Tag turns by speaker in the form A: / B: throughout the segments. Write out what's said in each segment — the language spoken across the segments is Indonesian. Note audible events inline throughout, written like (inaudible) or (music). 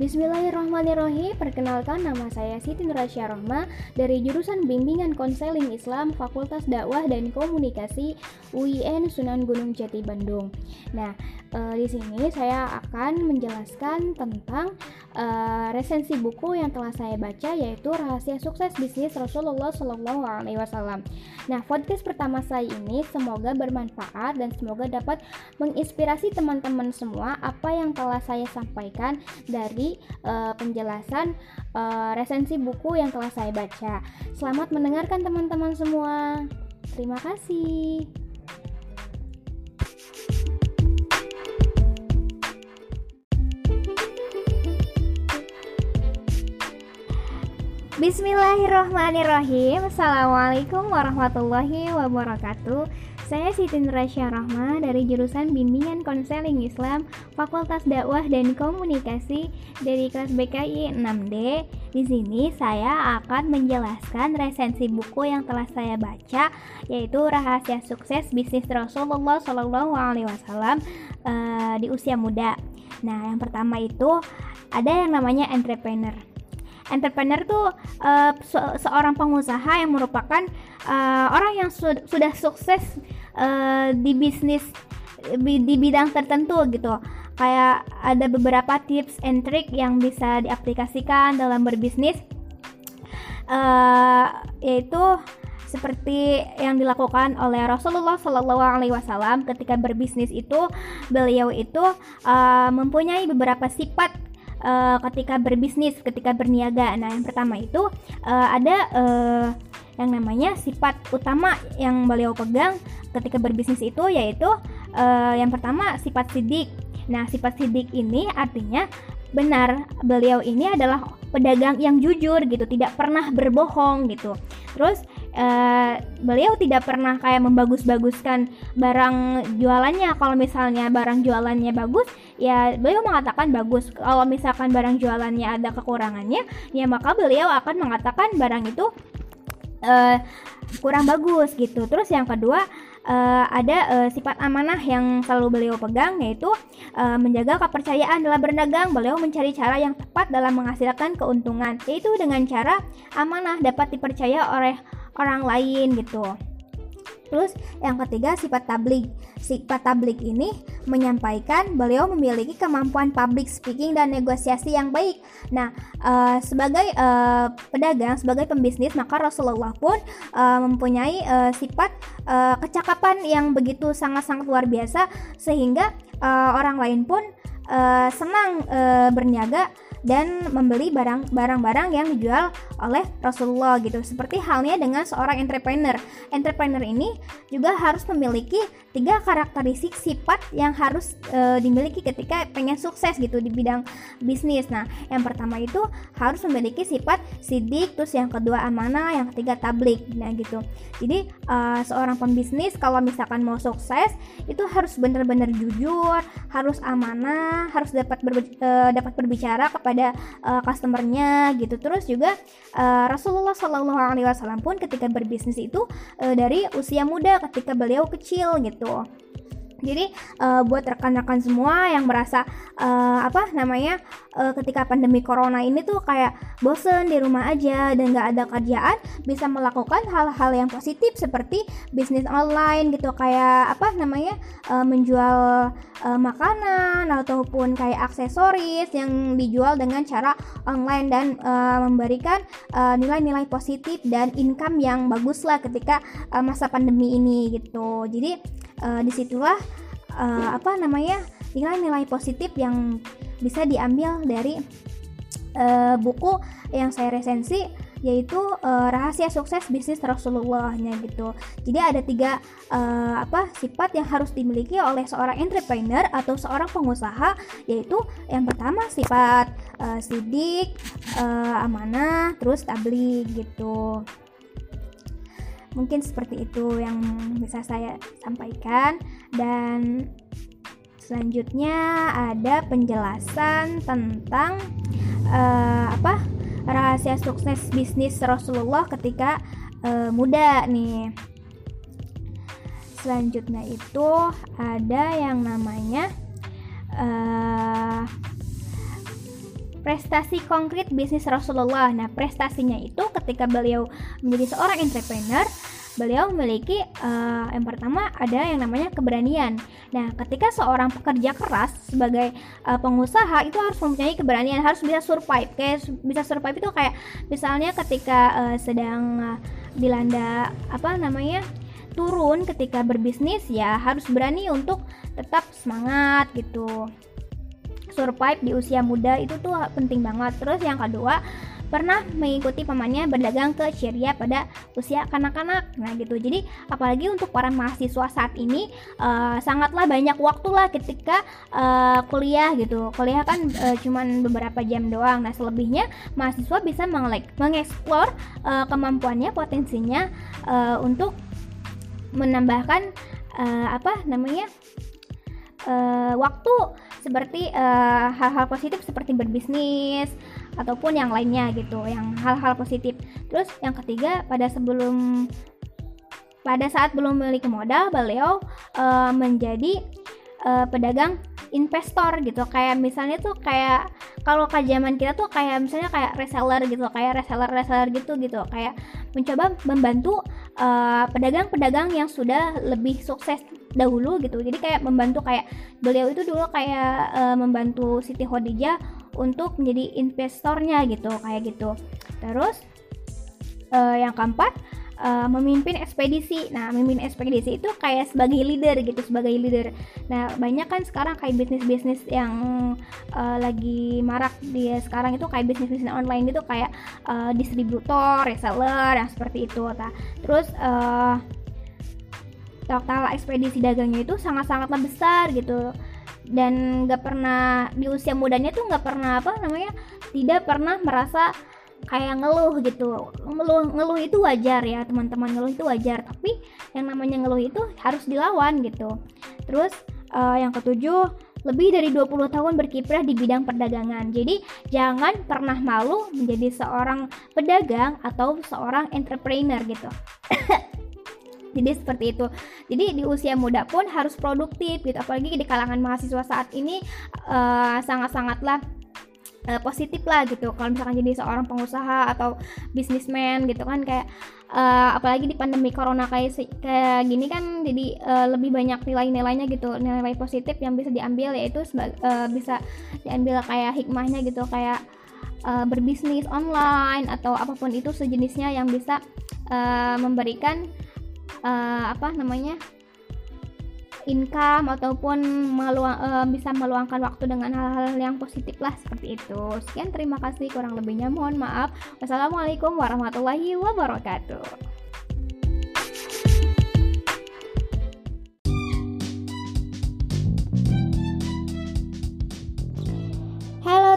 A: Bismillahirrahmanirrahim. Perkenalkan nama saya Siti Nurasya Rohma Dari jurusan Bimbingan Konseling Islam Fakultas Dakwah dan Komunikasi UIN Sunan Gunung Jati Bandung. Nah, e, di sini saya akan menjelaskan tentang e, resensi buku yang telah saya baca Yaitu Rahasia Sukses Bisnis Rasulullah SAW Nah, podcast pertama saya ini semoga bermanfaat dan semoga dapat menginspirasi teman teman-teman semua apa yang telah saya sampaikan dari uh, penjelasan uh, resensi buku yang telah saya baca. Selamat mendengarkan teman-teman semua. Terima kasih. Bismillahirrahmanirrahim Assalamualaikum warahmatullahi wabarakatuh saya Siti Nurasya Rahma dari jurusan Bimbingan Konseling Islam Fakultas Dakwah dan Komunikasi dari kelas BKI 6D. Di sini saya akan menjelaskan resensi buku yang telah saya baca yaitu Rahasia Sukses Bisnis Rasulullah Shallallahu alaihi wasallam uh, di usia muda. Nah, yang pertama itu ada yang namanya entrepreneur entrepreneur tuh uh, se seorang pengusaha yang merupakan uh, orang yang su sudah sukses uh, di bisnis di bidang tertentu gitu kayak ada beberapa tips and trick yang bisa diaplikasikan dalam berbisnis uh, yaitu seperti yang dilakukan oleh Rasulullah Shallallahu Alaihi Wasallam ketika berbisnis itu beliau itu uh, mempunyai beberapa sifat uh, ketika berbisnis, ketika berniaga. Nah, yang pertama itu uh, ada uh, yang namanya sifat utama yang beliau pegang ketika berbisnis itu yaitu uh, yang pertama sifat sidik. Nah, sifat sidik ini artinya benar beliau ini adalah pedagang yang jujur gitu, tidak pernah berbohong gitu. Terus uh, beliau tidak pernah kayak membagus-baguskan barang jualannya. Kalau misalnya barang jualannya bagus, ya beliau mengatakan bagus. Kalau misalkan barang jualannya ada kekurangannya, ya maka beliau akan mengatakan barang itu uh, kurang bagus gitu. Terus yang kedua uh, ada uh, sifat amanah yang selalu beliau pegang yaitu uh, menjaga kepercayaan dalam berdagang. Beliau mencari cara yang tepat dalam menghasilkan keuntungan, yaitu dengan cara amanah dapat dipercaya oleh orang lain gitu. Terus yang ketiga sifat tablik. Sifat tablik ini menyampaikan beliau memiliki kemampuan public speaking dan negosiasi yang baik. Nah, uh, sebagai uh, pedagang, sebagai pembisnis, maka Rasulullah pun uh, mempunyai uh, sifat uh, kecakapan yang begitu sangat-sangat luar biasa sehingga uh, orang lain pun uh, senang uh, berniaga dan membeli barang barang-barang yang dijual oleh Rasulullah gitu. Seperti halnya dengan seorang entrepreneur. Entrepreneur ini juga harus memiliki tiga karakteristik sifat yang harus e, dimiliki ketika pengen sukses gitu di bidang bisnis. Nah, yang pertama itu harus memiliki sifat sidik, terus yang kedua amanah, yang ketiga tablik. Nah, gitu. Jadi e, seorang pembisnis kalau misalkan mau sukses itu harus benar-benar jujur, harus amanah, harus dapat ber, e, dapat berbicara kepada uh, customernya gitu terus juga uh, Rasulullah Shallallahu Alaihi Wasallam pun ketika berbisnis itu uh, dari usia muda ketika beliau kecil gitu jadi uh, buat rekan-rekan semua yang merasa uh, apa namanya uh, ketika pandemi corona ini tuh kayak bosen di rumah aja dan nggak ada kerjaan bisa melakukan hal-hal yang positif seperti bisnis online gitu. Kayak apa namanya uh, menjual uh, makanan ataupun kayak aksesoris yang dijual dengan cara online dan uh, memberikan nilai-nilai uh, positif dan income yang bagus lah ketika uh, masa pandemi ini gitu. Jadi uh, di situlah uh, apa namanya nilai-nilai positif yang bisa diambil dari uh, buku yang saya resensi yaitu uh, rahasia sukses bisnis Rasulullahnya gitu. Jadi ada tiga uh, apa sifat yang harus dimiliki oleh seorang entrepreneur atau seorang pengusaha yaitu yang pertama sifat uh, sidik, uh, amanah, terus tabligh gitu mungkin seperti itu yang bisa saya sampaikan. Dan selanjutnya ada penjelasan tentang uh, apa rahasia sukses bisnis Rasulullah ketika uh, muda nih. Selanjutnya itu ada yang namanya uh, prestasi konkret bisnis Rasulullah. Nah, prestasinya itu ketika beliau menjadi seorang entrepreneur, beliau memiliki uh, yang pertama ada yang namanya keberanian. Nah, ketika seorang pekerja keras sebagai uh, pengusaha itu harus mempunyai keberanian, harus bisa survive. Kayak bisa survive itu kayak misalnya ketika uh, sedang uh, dilanda apa namanya turun ketika berbisnis ya harus berani untuk tetap semangat gitu survive di usia muda itu tuh penting banget terus yang kedua pernah mengikuti pamannya berdagang ke Syria pada usia kanak-kanak. Nah gitu. Jadi apalagi untuk para mahasiswa saat ini uh, sangatlah banyak waktu lah ketika uh, kuliah gitu. Kuliah kan uh, cuman beberapa jam doang. Nah selebihnya mahasiswa bisa mengeksplor uh, kemampuannya, potensinya uh, untuk menambahkan uh, apa namanya uh, waktu seperti eh, hal-hal positif seperti berbisnis ataupun yang lainnya gitu yang hal-hal positif. Terus yang ketiga pada sebelum pada saat belum memiliki modal beliau uh, menjadi uh, pedagang investor gitu. Kayak misalnya tuh kayak kalau ke kita tuh kayak misalnya kayak reseller gitu kayak reseller reseller gitu gitu. Kayak mencoba membantu pedagang-pedagang uh, yang sudah lebih sukses dahulu gitu jadi kayak membantu kayak beliau itu dulu kayak uh, membantu Siti Khadijah untuk menjadi investornya gitu kayak gitu terus uh, yang keempat uh, memimpin ekspedisi. Nah, memimpin ekspedisi itu kayak sebagai leader gitu, sebagai leader. Nah, banyak kan sekarang kayak bisnis-bisnis yang uh, lagi marak di sekarang itu kayak bisnis-bisnis online gitu kayak uh, distributor, reseller yang seperti itu. Nah, terus uh, total ekspedisi dagangnya itu sangat-sangatlah besar gitu dan nggak pernah di usia mudanya tuh nggak pernah apa namanya tidak pernah merasa kayak ngeluh gitu ngeluh ngeluh itu wajar ya teman-teman ngeluh itu wajar tapi yang namanya ngeluh itu harus dilawan gitu terus uh, yang ketujuh lebih dari 20 tahun berkiprah di bidang perdagangan. Jadi jangan pernah malu menjadi seorang pedagang atau seorang entrepreneur gitu. (coughs) jadi seperti itu. Jadi di usia muda pun harus produktif gitu. Apalagi di kalangan mahasiswa saat ini uh, sangat-sangatlah uh, positif lah gitu. Kalau misalkan jadi seorang pengusaha atau bisnismen gitu kan kayak uh, apalagi di pandemi corona kayak kayak gini kan jadi uh, lebih banyak nilai-nilainya gitu. Nilai positif yang bisa diambil yaitu uh, bisa diambil kayak hikmahnya gitu. Kayak uh, berbisnis online atau apa pun itu sejenisnya yang bisa uh, memberikan uh, apa namanya income ataupun meluang, uh, bisa meluangkan waktu dengan hal-hal yang positif lah seperti itu. Sekian terima kasih kurang lebihnya mohon maaf. Wassalamualaikum warahmatullahi wabarakatuh.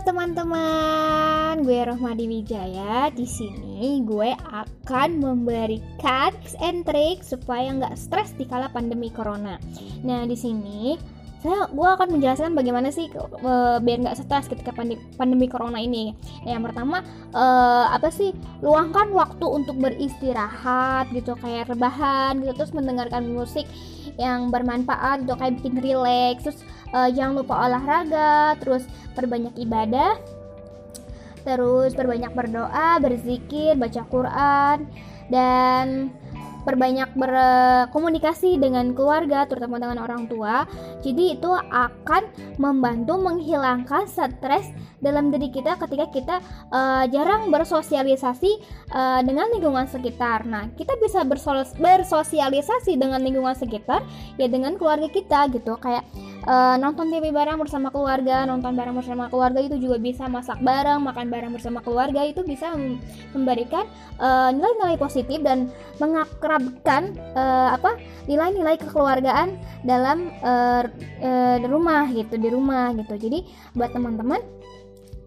A: Teman-teman, gue Rohmadi Wijaya. Di sini gue akan memberikan tips and trick supaya nggak stres di kala pandemi corona. Nah, di sini saya gue akan menjelaskan bagaimana sih uh, biar nggak stres ketika pandemi, pandemi corona ini. Nah, yang pertama uh, apa sih luangkan waktu untuk beristirahat gitu kayak rebahan gitu terus mendengarkan musik yang bermanfaat gitu kayak bikin relax terus uh, jangan lupa olahraga terus perbanyak ibadah terus perbanyak berdoa berzikir baca Quran dan perbanyak berkomunikasi dengan keluarga terutama dengan orang tua. Jadi itu akan membantu menghilangkan stres dalam diri kita ketika kita uh, jarang bersosialisasi uh, dengan lingkungan sekitar. Nah kita bisa bersosialisasi dengan lingkungan sekitar ya dengan keluarga kita gitu. Kayak uh, nonton TV bareng bersama keluarga, nonton bareng bersama keluarga itu juga bisa masak bareng, makan bareng bersama keluarga itu bisa memberikan nilai nilai-nilai positif dan mengakrabkan uh, apa nilai-nilai kekeluargaan dalam uh, uh, rumah gitu di rumah gitu. Jadi buat teman-teman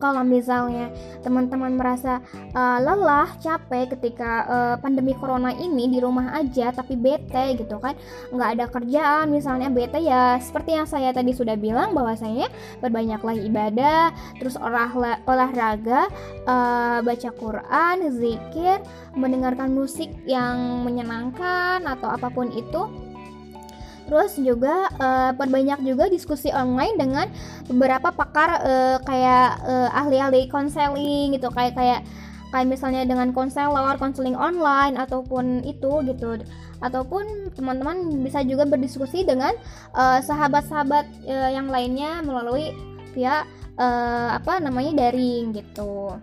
A: kalau misalnya teman-teman merasa uh, lelah, capek ketika uh, pandemi corona ini di rumah aja tapi bete gitu kan, nggak ada kerjaan misalnya bete ya seperti yang saya tadi sudah bilang bahwasanya berbanyaklah ibadah, terus olah olahraga, uh, baca Quran, zikir, mendengarkan musik yang menyenangkan atau apa pun itu Terus juga uh, perbanyak juga diskusi online dengan beberapa pakar uh, kayak uh, ahli-ahli konseling gitu. Kayak kayak kayak misalnya dengan konselor, konseling online ataupun itu gitu. Ataupun teman-teman bisa juga berdiskusi dengan sahabat-sahabat uh, uh, yang lainnya melalui via uh, apa namanya daring gitu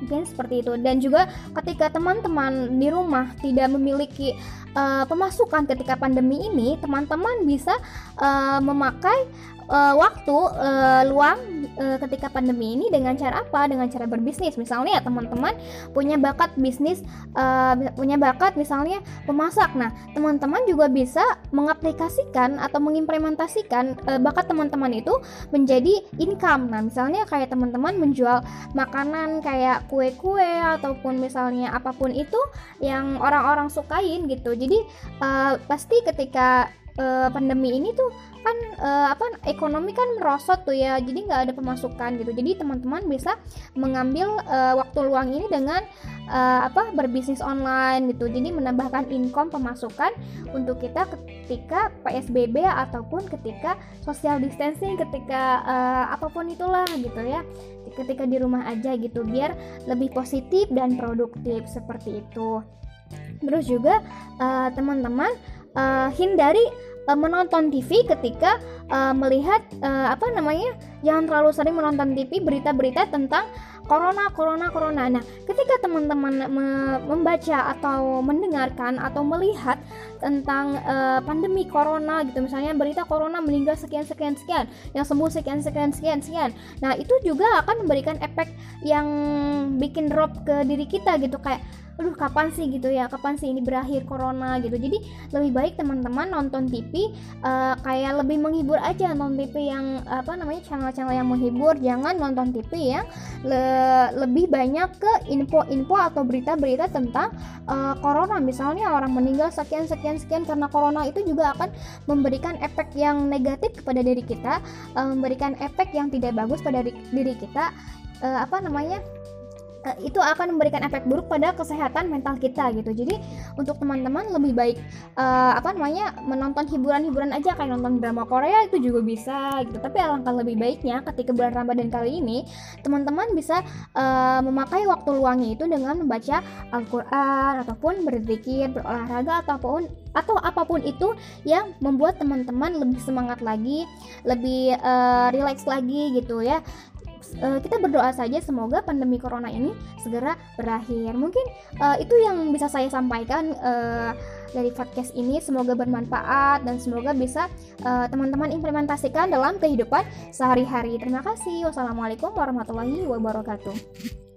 A: mungkin seperti itu. Dan juga ketika teman-teman di rumah tidak memiliki uh, pemasukan ketika pandemi ini teman-teman bisa uh, memakai uh, waktu uh, luang uh, ketika pandemi ini dengan cara apa? Dengan cara berbisnis. Misalnya ya teman-teman punya bakat bisnis, uh, punya bakat misalnya pemasak. Nah, teman-teman juga bisa mengaplikasikan atau mengimplementasikan uh, bakat teman-teman itu menjadi income. Nah, misalnya kayak teman-teman menjual makanan kayak kue-kue ataupun misalnya apa pun itu yang orang-orang sukain gitu. Jadi uh, pasti ketika uh, pandemi ini tuh kan uh, apa ekonomi kan merosot tuh ya jadi nggak ada pemasukan gitu. Jadi teman-teman bisa mengambil uh, waktu luang ini dengan uh, apa berbisnis online gitu. Jadi menambahkan income pemasukan untuk kita ketika PSBB ataupun ketika social distancing ketika uh, apa pun itulah gitu ya. Ketika di rumah aja gitu biar lebih positif dan produktif seperti itu. Terus juga teman-teman uh, hindari uh, menonton TV ketika uh, melihat uh, apa namanya jangan terlalu sering menonton TV berita-berita tentang corona corona corona. Nah ketika teman-teman me membaca atau mendengarkan atau melihat tentang uh, pandemi corona gitu misalnya berita corona meninggal sekian sekian sekian yang sembuh sekian sekian sekian sekian. Nah itu juga akan memberikan efek yang bikin drop ke diri kita gitu kayak aduh kapan sih? gitu ya kapan sih ini berakhir corona? gitu. Jadi lebih baik teman-teman nonton TV uh, eh, kayak lebih menghibur aja nonton TV yang apa namanya channel-channel yang menghibur. Jangan nonton TV yang le lebih banyak ke info-info atau berita-berita tentang uh, corona. Misalnya orang meninggal sekian sekian sekian karena corona itu juga akan memberikan efek yang negatif kepada diri kita uh, memberikan efek yang tidak bagus pada diri kita uh, apa namanya itu akan memberikan efek buruk pada kesehatan mental kita gitu. Jadi untuk teman-teman lebih baik uh, apa namanya menonton hiburan-hiburan aja kayak nonton drama Korea itu juga bisa gitu. Tapi alangkah lebih baiknya ketika bulan Ramadan kali ini teman-teman bisa uh, memakai waktu luangnya itu dengan membaca Al-Quran ataupun berzikir berolahraga ataupun atau apa pun itu yang membuat teman-teman lebih semangat lagi lebih uh, relax lagi gitu ya uh, kita berdoa saja semoga pandemi corona ini segera berakhir. Mungkin uh, itu yang bisa saya sampaikan uh, dari podcast ini. Semoga bermanfaat dan semoga bisa teman-teman uh, implementasikan dalam kehidupan sehari-hari. Terima kasih. Wassalamualaikum warahmatullahi wabarakatuh.